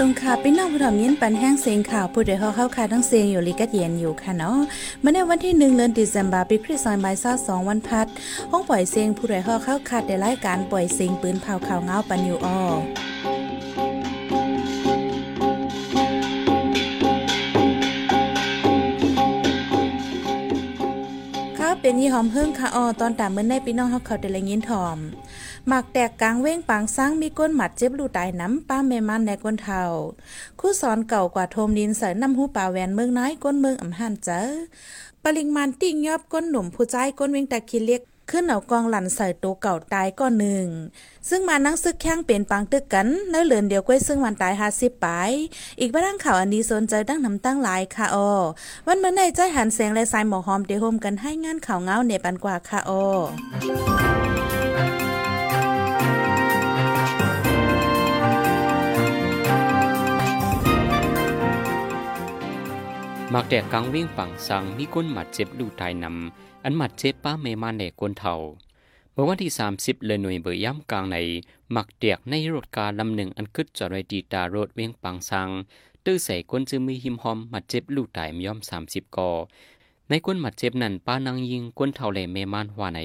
สงขาพี่น้องผู้ถมยินปันแห้งเสียงข่าวผู้ใดเฮาเข้าคาทั้งเสียงอยู่ลิกัดเย็นอยู่ค่ะเนาะมาในวันที่1เดือนธันวาคมปีคริสต์ศักราช22วันพัดห้องปล่อยเสียงผู้ใดเฮาเข้าคาได้รายการปล่อยเสียงปืนเผาข่าวเงาปันอยู่อ้อเป็นยี่หอมเฮิ่งค่ะออตอนตามเมื่อในพี่น้องเฮาเขาได้ละยินถอม หมักแตกกลางเว้งปางสร้างมีก้นหมัดเจ็บลูตายน้ำป้าแม่มันในก้นเทาคู่สอนเก่ากว่าโทมดินใส่น้ำหูป่าแหวนเมืองน้อยก้นเมืองอ่ำหันเจอปริงมันติ้งยอบก้นหนุ่มผู้ใจก้นเว้งตะคิเล็กขึ้นเอากองหลันใส่ตัวเก่าตายก้อนหนึ่ง ซึ่งมานั่งซึกแข้งเปลี่ยนปังตึกกันเนื้อเหลือนเดียวก้วยซึ่งวันตายหาสิบปาย อีกบ้างข่าวอันนี้สนใจดั้งนำตั้งหลายค่ะออวันเมื่อในใจหันแสงและสายหมอหอมเดโฮมกันให้งานข่าวเงาเนปันกว่าค่ะออ มักแดกกังเว้งปังสังมีก้นหมัดเจ็บลูตายนำอันหมัดเจ็บป้าเมมาในก้นเท่าเมื่อวันที่ 30 เลยหน่วยเบอร์ย่ำกลางในมักแดกในรถกาลำหนึ่งอันกึดจอดไว้ดีตารถเว้งปังสังตื้อใส่ก้นจึงมีหิมหอมหมัดเจ็บลูตายย่อม 30กอในก้นหมัดเจ็บนั้นป้านางยิงก้นเท่าแหล่เมมานหัวใน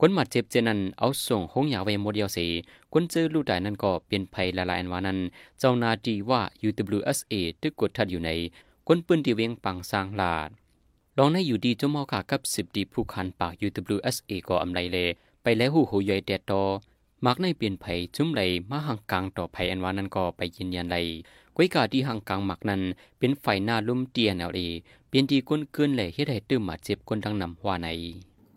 ก้นหมัดเจ็บเจนันเอาส่งห้องยาไว้โมเดียวเสีก้นเจอลูกได้นั่นก็เปลี่ยนภัยละลายอันวานั้น เจ้านาดีว่า UWSA ตึกกดทัดอยู่ใน ก้นปืนที่เวียงปังสร้างลาดลองในอยู่ดีจมอขากับสิบดีผู้คันปาก UWSA ก็อำไลเล ไปแล้วหูหูย่อยแดดตอมักในเปลี่ยนไผจุ้มไหลมาห่างกลางต่อภัยอันวานั้นก็ไปยืนยันไลก้อยกาที่ห่างกลางหมักนั้น เป็นไฟหน้าลุ่มเตียนเอลเอเปลี่ยนดีก้นเกินแหล่เฮ็ดให้ตื้มมาเจ็บก้นทั้งนำหัวใน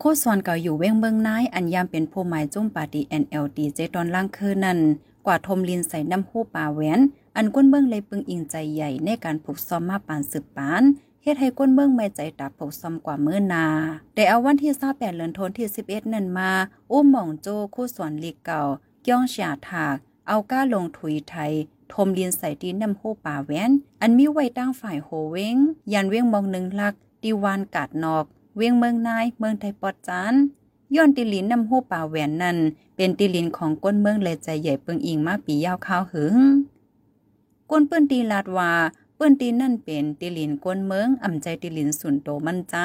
โคสอนเก่าอยู่เว้งเบิงนายอันยามเป็นผู้หมายจุ้มปาดี NLD เจตอนล่างคือนั่น กว่าทมลินใส่น้ำหูป่าแหวน อันก้นเบื้องเลยปึงอิงใจใหญ่ในการผูกซ้อมมาปานสืบปานเฮ็ดให้ก้นเบื้องไม่ใจตับผูกซ้อมกว่าเมื่อนาแต่เอาวันที่28เดือนธันวาคมที่11นั่นมา อุ้มหม่องโจคู่สวนลีกเก่าก้องเสียถาก เอาก้าลงถุยไทยทมเลียนใส่ตีน้ำโหป่าแหวนอันมีไว้ตั้งฝ่ายโหเวงยันเว้งมองหนึ่งลัก ดีวานกาดนอก เวียงเมืองนาย เมืองไทยปอดจาน ย้อนติลินน้ำหูป่าแหวนนั้น เป็นติลินของก้นเมืองเลยใจใหญ่เปิงอิงมาปียาวข้าวหึงก้นเปื้นตีลาดว่าเปื้นตีนั่นเป็นติลินก้นเมืองอ่ำใจติลินสุนโตมั่นใจ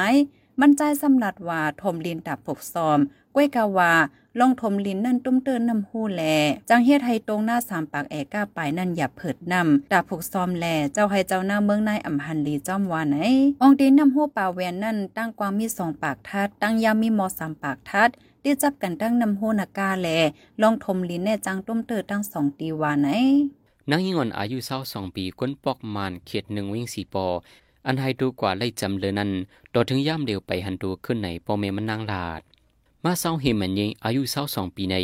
มั่นใจสำลัดว่าทมลินตับผกซอม ก้วยกาวาลองทมลินนั่นตุ้มเตือนนำหู้แล จังเฮ็ดให้ตรงหน้าสามปากแอก้าปายนั่นอย่าเผิดนำดาบผกซอมแล เจ้าให้เจ้าหน้าเมืองนายอ่ำหันลีจ้อมวานไหนองตีนนำหู้ป่าแวนนั่นตั้งกวางมีสองปากทัด ตั้งยามีมอสามปากทัดได้จับกันตั้งนำหู้นากาแลลองทมลินแน่จังตุ้มเตือตั้งสองตีวานไหนนางยิงอ่อนอายุเศร้าสองปีก้นปอกมานเขียดหนึ่งวิ่งสี่ปออันให้ดูกว่าไล่จำเลยนั้นต่อถึงย่ำเดียวไปหันดูขึ้นในปอเมมันนางลาด มาเศร้าเฮมันยิงอายุเศร้าสองปีใน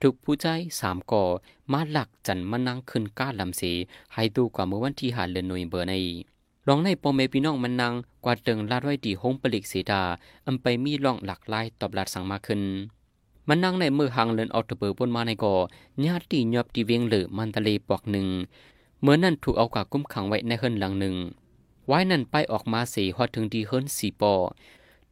ถูกผู้ใจสามก่อมาหลักจันมานั่งขึ้นก้าลำเสให้ดูกว่าเมื่อวันที่หาเลือนนวยเบอร์ในลองในปอเมพี่น้องมันนางกว่าเติงลาดไว้ดีห้องปลิกเสดาอำไปมีล่องหลักลายตอบลาดสั่งมาขึ้น มันนั่งในมือหางเลินออตเบอร์บนมาในก่อญาติยอบตีเวียงเหลือมันทะเลปอกหนึ่งเมื่อนั่นถูกเอากากุ้มขังไว้ในเฮิรนหลังหนึ่งไว้นั่นไปออกมาเสีฮอดถึงดีเฮิรนสีปอ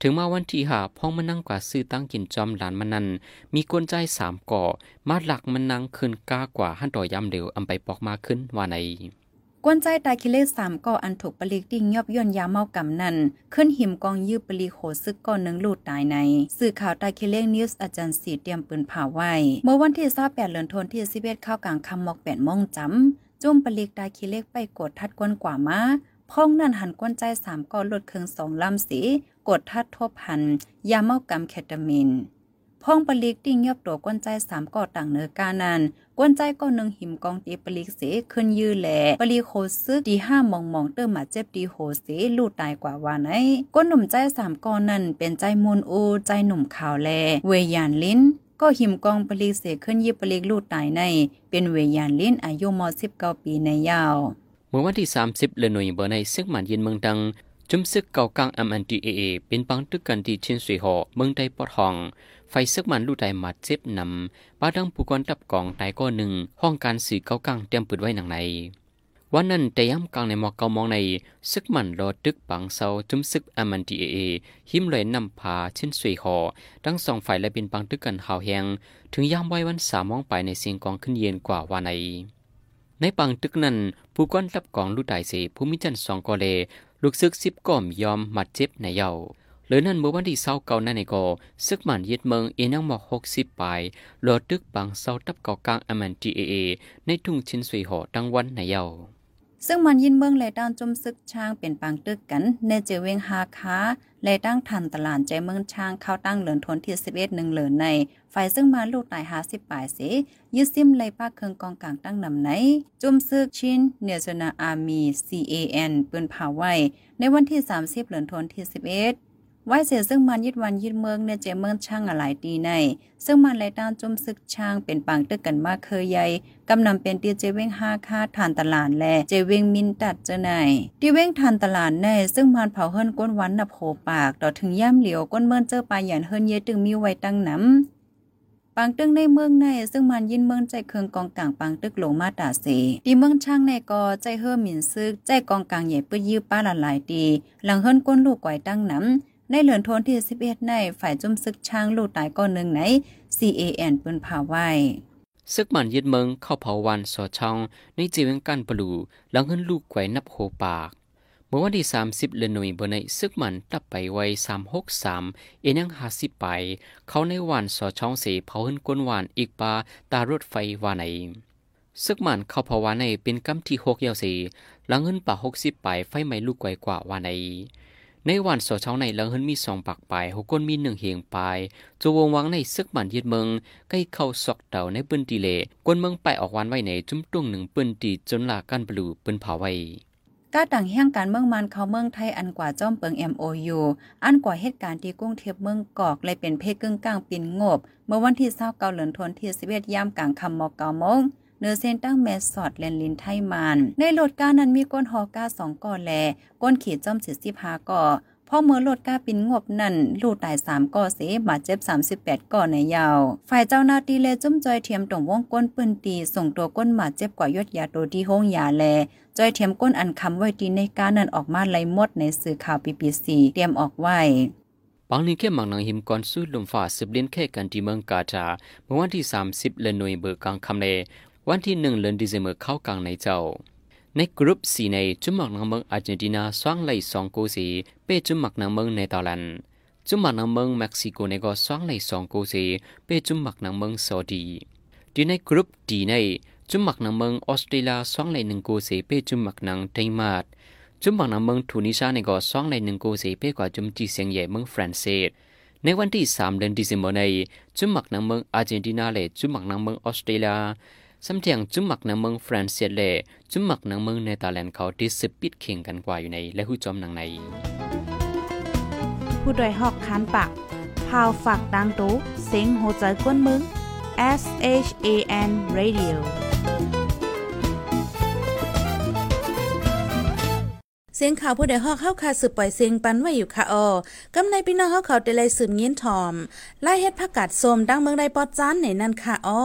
ถึงมาวันที่หาพ้องมันนั่งกว่าซื้อตั้งกินจอมหลานมันนั้น มีกวนใจสามก่อ มาหลักมันนั่งขึ้นก้ากว่าหันต่อยำเดียวอำไปปอกมาขึ้นว่าในกวนใจตายคิเลสามก็อันถูกปลีกดิ่งยอบย่นยาเมากำนันขึ้นหิมกองยืบปลีโขซึกก้อนหนึ่งลูดตายใน สื่อข่าวตายคิเลนิวส์อาจารย์สีเตรียมปืนผ่าไว้ เมื่อวันที่28เดือนธันวาคมที่11เข้ากลางคำมอกแปดโมงจำจุ่มปลีกตายคิเลกไปกดทัดกวนกว่ามา พ้องนั่นหันกวนใจสามก็ลดเครื่องสองลำสี กดทัดทบหัน ยาเมากำแคตามินพ่องปลิกติ้งยอบตัวก้นใจสามก่อต่างเนื้อกานันก้นใจก็หนึ่งหิมกองตีปลิกเสขึ้นยื้อแหล่ปลิโคซึดีห้ามองมองเติมมาเจ็บดีโหเสลูดตายกว่าว่าไหนก้นหนุ่มใจสามก่อนั่นเป็นใจมูลอูใจหนุ่มขาวแล เวยานลิ้น ก็หิมกองปลิกเสขึ้นยิบปลิกลูดตายใน เป็นเวยานลิ้นอายุมอสิบเก้าปีในยาว เมื่อวันที่ 30เลน่วยเบอร์ในซึกหมันยินเมืองดังจุมซึกเก่ากลาง MNDAA เป็นปังตึกกันที่ชินสุยหอเมืองใดปอดห้อง ไฟซึกมันลู่ใดมาเจ็บนำป้าดังผู้กอนตับกองตายก็หนึ่ง ห้องการสื่อเก่ากลางเตรียมปืนไว้หนังใน วันนั้นแต่ย้ำกลางในหมอกเกามองในซึกมันรอตึกปังเซาจุมซึก MNDAA หิมเลยนำพาชินสุยหอทั้งสองฝ่ายและเป็นปังตึกกันหาวแหงถึงย่ำไว้วันสามมองไปในเสียงกองขึ้นเย็นกว่าวันใน ในปังตึกนั้น ผู้ก้อนรับกองลูกตายเสผู้มิจันสองกอเล ลูกซึกสิบก่อมยอมมัดเจ็บในเยาหรือนั่นเมื่อวันที่เศร้าเก่านั่นในกอซึกมันยึดเมืองเอนังหมอกหกสิบปลายรอตึกปังเศร้าตับเก่ากลางอแมนจีเอเอในทุ่งชินสุยหอตั้งวันในเยา ซึ่งมันยินเมืองเละด้านจมซึกช้างเป็นปางตึกกันในเจเวงฮาคาเลยตั้งทันตลาดใจเมืองช้างเข้าตั้งเหลือนทนที่11หนึ่งเหลือนในฝ่ายซึ่งมาลูกตายหาสิบปลายเสยึดซิมเลยป้าเคืองกองกลางตั้งนำไหนจุมซึกชินเนเซนาอาร์มี CAN ปืนเผาไว้ในวันที่ 30เหลือนทนที่11 ไว้เสียซึ่งมันยึดวันยึดเมืองในเจเมืองช่างหลายตีใน ซึ่งมันไล่ต้านจุมซึกช่างเป็นปางตึกกันมากเคยใหญ่กำนำเป็นเตียเจเว้งห้าคาทานตลาดแล เจเว้งมินตัดเจไหนตีเว้งทานตลาดในซึ่งมันเผาเฮิรนก้นวันนับโหปากต่อถึงย่ำเหลียวก้นเมืองเจอปลาหยันเฮิรนเยตึงมีไว้ตั้งน้ำปังตึกในเมืองใน ซึ่งมันยินเมืองใจเคืองกองกลางปังตึกหลมาตาเสตีเมืองช่างในกอใจเฮิรมินซึกใจกองกลางใหญ่ปื้ยื้อป้าละลายตีหลังเฮิรนก้นลูกไก่ตั้งน้ำ ในเหลือนทนที่11ในฝ่ายจุ่มซึกช้างลูกตายก้อนหนึ่งใน CAN ปืนผาไว้ซึกมันยึดเมืองเข้าเผาวันสอช่อง ในจีวงกันปลูหลังเงินลูกไกวนับโหปากเมื่อวันที่ 30เดือนหน่ยบนในซึกมันตับไปไว้363 เอนัง50ไป เขาในวันสอช่องเสเผาหินก้นวานอีกปาตารถไฟวานในซึกมันเข้าเผาวานในเป็นกำที่6ยาวสีหลังเงินป่า60ไปไฟไหม้ลูกไกวกว่าวานใน ในวันสอเช้าในหลังเฮินมีสองปากไปหกคนมีหนึ่งเหียงปายจะวงวังในซึกบันยึดเมืองใกล้เข้าซอกเต่าในปืนตีเลกวนเมืองไปออกวันไว้ในจุ้มตุ้งหนึ่งปืนตีจนลากันบลูปืนเผาไว้กาต่างแห่งการเมืองมันเขาเมืองไทยอันกว่าจ้อมเปิง MOU อันกว่าเหตุการณ์ที่กุ้งเทียบเมืองกอกเลยเป็นเพศกึ่งกลางปินงบ เมื่อวันที่29เดือนธันวาคมที่11ยามกลางค่ำมอก9โมง เนื้อเส้นตั้งแมสสอดแลนลินไทมัน ในโหลดกานั้นมีก้นหอก้าสองก่อแล ก้นขีดจอมสิสิบห้าก่อพ่อเมื่อโหลดก้าปินงบนั่นลูกตายสามก่อเสบาดเจ็บสามสิบแปดก่อในยาว ฝ่ายเจ้าหน้าที่เลจุ้มจอยเทียมตรงวงก้นปืนตี ส่งตัวก้นบาดเจ็บกว่ายอดยาตัวที่ห้องยาแลจอยเทียมก้นอันคำไว้ตีในกานั้นออกมาไล่มดในสื่อข่าวปีปีสีเตรียมออกไว้ปางนี้แค่มังนังหิมก่อนสู้ลมฝ่าสิบเลียนแค่กันที่เมืองกาจาเมื่อวันที่สามสิบเลนหน่วยเบอร์กลางคำเล วันที่หนึ่งเดือนดิเซมเบอร์เข้ากลางในเจ้า ในกรุ๊ปสีในจุมมักนังเมืองอาร์เจนตินาสว่างไหลสองโกสีเป้จุมมักนังเมืองเนเธอร์แลนด์จุมมักนังเมืองเม็กซิโกในก็สว่างไหลสองโกสีเป้จุมมักนังเมืองซาอุดีดีในกรุ๊ปดีในจุมมักนังเมืองออสเตรเลียสว่างไหลหนึ่งโกสีเป้จุมมักนังเดนมาร์กจุมมักนังเมืองทูนิชาในก็สว่างไหลหนึ่งโกสีเป้กว่าจุมจีเซียงใหญ่เมืองฝรั่งเศสในวันที่สามเดือนดิเซมเบอร์ในจุมมักนังเมืองอาร์เจนตินาและจุมมักนังเมืองออสเตรเลีย สำเทียงจุมมักนางเมืองฝรั่งเศสเล่จุมมักนางเมืองเนเธอร์แลนด์เขาที่สืบปิดเข่งกันกว่าอยู่ในและหู้จอมนางใน ผู้ดยหอกคันปากพาวฝากดังตู้เซ็งโหใจกวนมึง S H A N Radio เสียงข่าวผู้ใดฮอกเข้าคาสืบปล่อยเสียงปันไว้อยู่ค่ะออกำในพี่น้องเขาเขาได้เลยสืบเงี้ยนทอมไล่เฮ็ดผักกาดส้มดังเมืองใดปอดจานในนั่นค่ะออ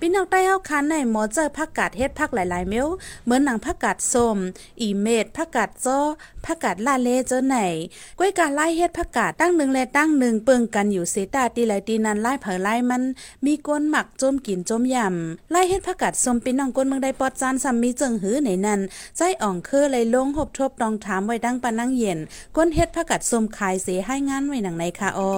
พี่น้องใต้เฮาคันในหมอเจอผักกาดเฮ็ดผักหลายๆเมลเหมือนหนังผักกาดส้มอีเม็ดผักกาดจ้อผักกาดลาเลเจอไหนกล้วยกาไล่เฮ็ดผักกาดตั้งหนึ่งและตั้งหนึ่งเปิงกันอยู่เสตาตีไหลตีนั้นไล่เผอไล่มัน มีก้นหมักจมกินจมยำไล่เฮ็ดผักกาดส้มพี่น้องก้นเมืองได้ปอดจานซ้ำมีเจิงหือในนั้นใจอ่องเคือเลยลงหบทบตองถามไว้ดังปานั่งเย็นก้นเฮ็ดผักกาดส้มขายเสียให้งานไว้หนังในค่ะอ้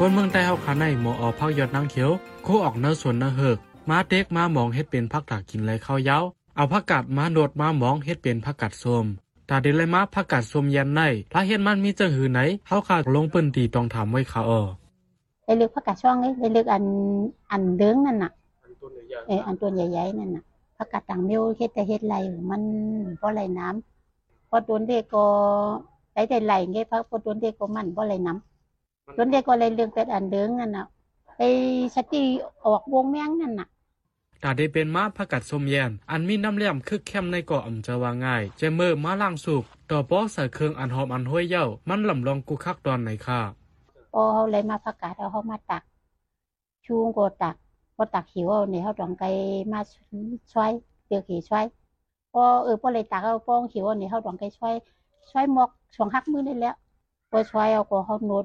คนเมืองใต้เฮาขาในหมอออกพักยอดนางเขียว โคออกเนื้อส่วนเนื้อเหิกมาเต็กมามองเฮ็ดเป็นผักตากินไรข้าวยาวเอาผักกาดมาโดดมามองเฮ็ดเป็นผักกาดส้มตาเดลยมาผักกาดส้มยันในถ้าเฮ็ดมันมีจังหือไหนเฮาขาลงปืนตีต้องถามไว้ค่ะออได้เลือกผักกาดช่องเลยได้เลือกอันอันเด้งนั่นน่ะเอออันตัวใหญ่ๆนั่นน่ะผักกาดต่างเมียวเฮ็ดแต่เฮ็ดไรมันเพราะไรน้ำพอโดนเด็กก็ได้แต่ไหลไงพักพอโดนเด็กก็มันเพราะไรน้ำ จนเด็กก็เลยเรื่องเป็ดอันเดิงนั่นน่ะไปสติออกวงแมงนั่นน่ะตาได้เป็นม้าผักกัดสมแยนอันมีน้ำเลี่ยมคึกเข้มในเกาะอำจะว่าง่ายเจเมื่อมาล่างสุกต่อป้อใส่เครื่องอันหอมอันห้วยเย้ามันลำลองกูคักตอนไหนค่ะพอเขาเลยมาผักกาดเอาเขามาตัก ชูงก็ตักพอตักหิวเอาเนี่ยเขาต้องไกมาช่วยเดือกขี่ช่วยพอเออพอเลยตักเอาป้องหิวเอาเนี่ยเขาต้องไกช่วยช่วยหมกช่วงหักมือนี่แล้วก็ช่วยเอาก็เฮาโนด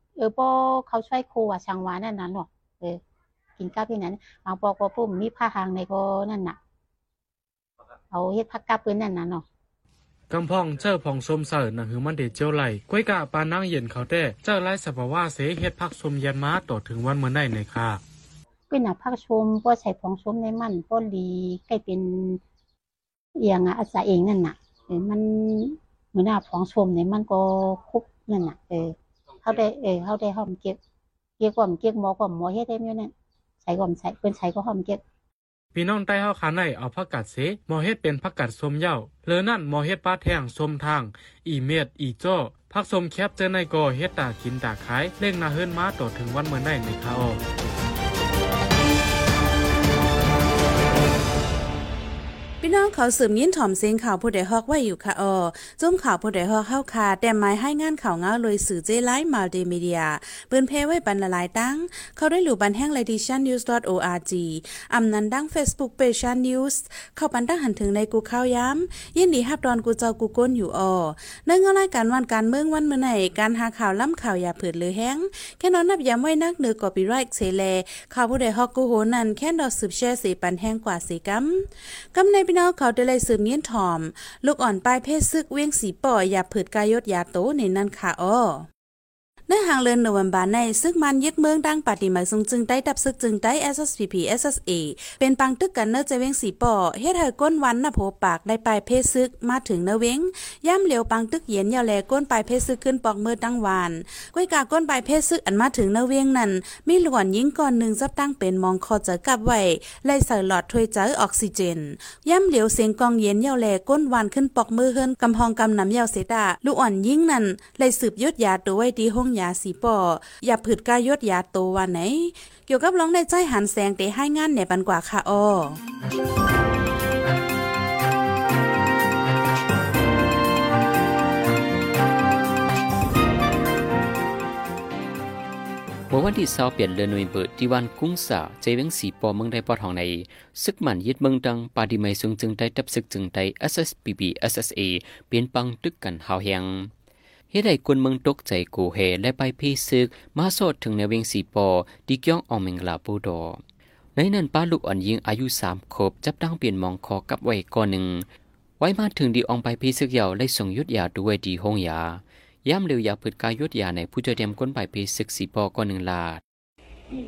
เกยหมักพริกเด้น้ำอ้อยเฮสองสองเดือนสิได้เลยกินแค่มาวะเฮาชมเฮาชมเพชรไก่เฮาเนี่ยนะไว้ไว้เป็นปีก็มันไหลอย่างเงี้ยก็พอไว้ครึ่งหน้าในพอเพิ่นห้ำพอเก็บกินเฮ็ดไหนก็แล้วอะกินเออป้อเขาช่วยครูอะช่างหวานนั่นน่ะเนาะเออ กินกับที่นั้นบางปอก็ปุ่มมีผ้าหางในก็นั่นน่ะ เอาเฮ็ดผักกับเปิ้นนั่นน่ะเนาะกำพองเจ้าพองสมเสริญนะหือมันเดเจียวไหลก้วยกะปานั่งเย็นเขาแต่เจ้าไล่สภาวะเสเฮ็ดพักสมยันมาต่อถึงวันเมื่อได้ในค่ะเปิ้นน่ะผักชมป้อใส่ผงชมในมันป้อลีใกล้เป็นเอียงอะอาศัยเองนั่นน่ะเออมันเหมือนน่ะผงชมในมันก็คุกนั่นน่ะเออ เฮาได้เออเขาได้หอมเก็บเก็บก่อมเก็บหมอก่อมหมอเฮ็ดได้แม่นั่นใส่ก่อมใส่เพิ่นใส่ก็หอมเก็บพี่น้องใต้เฮาขาในเอาผักกาดเสหมอเฮ็ดเป็นผักกาดส้มเหย้าเลอนั่นหมอเฮ็ดปลาแทงส้มทาง อีเม็ดอีจ้อผักส้มแคบเจอในกอเฮ็ดตากินตาขายเล่งนาเฮิรนมาต่อถึงวันเมื่อได้ในคาออ พี่น้องเขาสืบยินถ่อมเสียงข่าวผู้ใดฮอกไว้อยู่ค่ะออจุ้มข่าวผู้ใดฮอกเข้าคาแต่หมายให้งานข่าวเงาเลยสื่อเจไลฟ์มัลติมีเดียเปิ้นเพไว้ปันละลายตั้ง เขาได้หลู่บันแห้ง l a d i t i o n news org อำนันดั้ง Facebook page Shan news เข้าปันตั้งหันถึงในกูเข้าย้ำยินดีฮับดอนกูเจ้ากูก้นอยู่ออเนื่องอะไรายการวันการเมืองวันเมื่อไหนการหาข่าวล้ำข่าวอย่าเผิดหรือแห้งแค่นอนนับย้ำไว้นักเหนือกอปีไรค์เสแลข่าวผู้ใดฮอกกูโหนั่นแค่ดอสืบแช่สีปันแห้งกว่าสีกัมกำในพี่น้องเขาได้เลยสืบเงี้ยนถอม ลูกอ่อนปลายเพศซึกเวียงสีป่ออย่าเผิดกายศยาโตในนั่นค่ะอ้อ ในหางเลือนโนเวมบานในซึกมันยึดเมืองดังปฏิมาซุงจึงได้ดับซึกจึงได้ SSPP SSA เป็นปังตึกกันเนอเจเวงสีป่อเฮ็ดให้ก้นวันนะโผปากได้ปลายเพศซึกมาถึงเนเวงย่ำเหลียวปังตึกเย็นยาวแลก้นปลายเพศซึกขึ้นปอกมือตั้งวานก้อยกาก้นปลายเพศซึกอันมาถึงเนเวงนั้น มีหลวนยิงก่อนหนึ่งจับตั้งเป็นมองคอเจอกับไว้ไล่ใส่หลอดถ้วยเจอออกซิเจนย่ำเหลียวเสียงกองเย็นยาวแลก้นวานขึ้นปอกมือเฮินกำพองกำน้ำยาวเสดาลูกอ่อนยิ่งนั้นไล่สืบยศยาตัวไว้ดีห้องยาสีป่ออย่าผืดกายศยาโตวันไหน เกี่ยวกับร้องในใจหันแสงเตให้งานในปันกว่าค่ะอ้อเมื่อวันที่20เปลี่ยนเดือนวยเบิดที่วันกุ้งสาใจเวงสีปอเมืองได้ปอทองในซึกมันยึดเมืองดังปาดิไมซุงจึงได้ตับซึกจึงได้ SSPB SSA เปลี่ยนปังตึกกันหาวแหง เฮ็ดให้คนเมืองตกใจกูเหและไปพี่ซึก มาสอดถึงในเวงสีปอดีกย่องอองเมงลาปูดอ ในนั้นป้าลูกอ่อนยิงอายุสามขบจับดังเปลี่ยนมองคอกับไว้ก้อนหนึ่ง ไว้มาถึงดีอองไปพี่ซึกเหยาได้ส่งยุดยาด้วยดีห้องยา ย่ำเร็วยาพืดกายยุดยาในผู้เจเตรียมก้นไปพี่ซึกสีปอก้อนหนึ่งลาด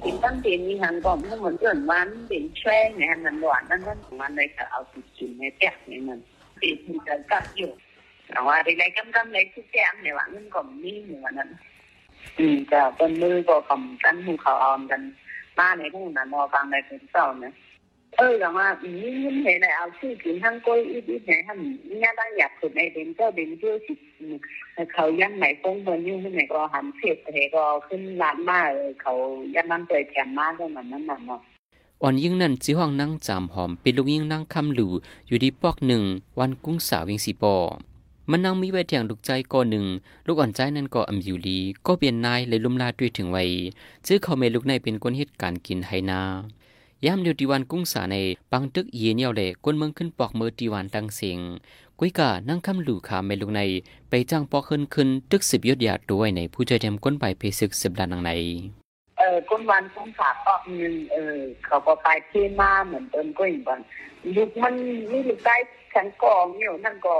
เป็ตั้งเตียนมีหันก่อนเหมือนเดืนวันเป็นแช่งไงหันหวานนั่นนั่นมันเลยค่ะเอาติดกินในแก๊กในมันติดมันจะกัดอยู่ แต่ว่าในกำกำในที่แจ้งในว่ามันก็มีเหมือนนั้น อืมจะเป็นมือก็กำกันหูเขาออมกันมาในทุ่งนั้นมอฟังในเป็นเศร้านะเออแต่ว่าอืมยิ่งเห็นในเอาชื่อกินทั้งก้อยอีอีเนี่ยท่านเนี่ยตั้งอยากสุดในเด่นเจ้าเด่นเพื่อสิเขายังไหนฟงเงินยุ่งที่ไหนก็หันเสียบเหก็ขึ้นร้านมาเขายังนั่งเตยแถมมาด้วยมันนั่นน่ะเนาะอ่อนยิ่งนั่นจีห้องนั่งจามหอมเป็นลูกยิ่งนั่งคำหลูอยู่ที่ปอกหนึ่งวันกุ้งสาวเวงสีปอ มันนั่งมีไว้เถียงลูกใจก่อหนึ่ง ลูกอ่อนใจนั่นก็อำอยู่ลีก็เปลี่ยนนายเลยลุ่มลาด้วยถึงไว้ซื้อเขาเมลูกในเป็นคนเหตุการณ์กินไหนายามเดียวดีวันกุ้งสาในปังตึกเยียนเยาแหล่ก้นเมืองขึ้นปอกมือดีวันดังเสียงกุ้ยกานั่งคำหลู่ขาเมลูกในไปจ้างปอกขึ้นขึ้นตึกสิบยศยาด้วยในผู้ใจเทมก้นไปเพศึกสิบลานังในเออก้นวันก้นขาปอกนึงเออเขาก็ไปเที่มาเหมือนเดิมก็อีกวันยุคมันนี่ลูกได้ฉันกองเนี่ยนั่นก็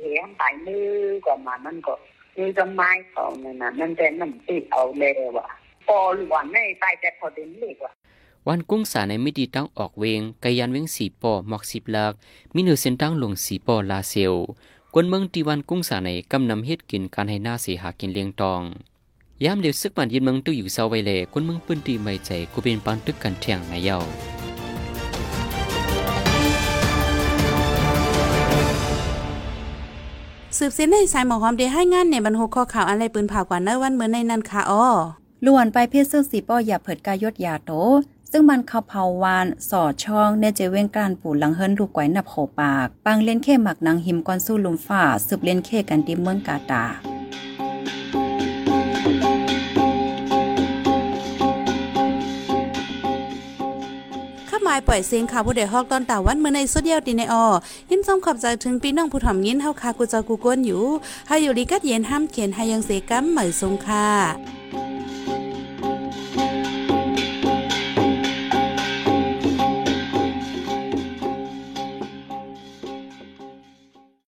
เหงตายมือกว่ามานั่นก็มือจะไม้เขาเนี่ยนะนั่นแต่นั่นติดเอาเลยว่ะพอหรือว่าไม่ตายแต่พอเดินเล็กว่ะวันกุ้งสาในมิดีตั้งออกเวงไกยันเวงสีปอหมอกสิบลักมีเนือเส้นตั้งลงสีปอลาเซลกวนเมืองตีวันกุ้งสาในกำนำเฮ็ดกินการให้หน้าเสียหากินเลี้ยงตองยามเดียวซึกมันยินเมืองตู้อยู่เศร้าไวเลยกวนเมืองปืนตีไม่ใจกูเป็นปันตึกกันเที่ยงในเย้า สืบเส้นในสายหมอหอมเดให้งานในบรรโหข้อข่าวอะไรปืนเผากว่าเนวันเหมือนในนั้นค่ะอ้อล้วนไปเพศซึ่งสีป้ออย่าเผิดกายดยาโต ซึ่งมันเข้าเผาวาน สอดช่องเนเจเว้งการปูหลังเฮิรนลูกไว้นับโขปาก ปังเล่นเข้หมักนางหิมกอนสู้ลุมฝ่าสืบเล่นเข้กันดิเมืองกาตา ปล่อยเสียงข่าวผู้ใดฮอกตอนตาวันเมื่อในสุดเดียวดีในออยิ้มส้มขอบใจถึงพี่น้องผู้ถ่อมยินเฮาคากูเจากูก้นอยู่ให้อยู่ลีกัดเย็นห้ามเขียนให้ยังเสกัมเหมยทรงค่ะ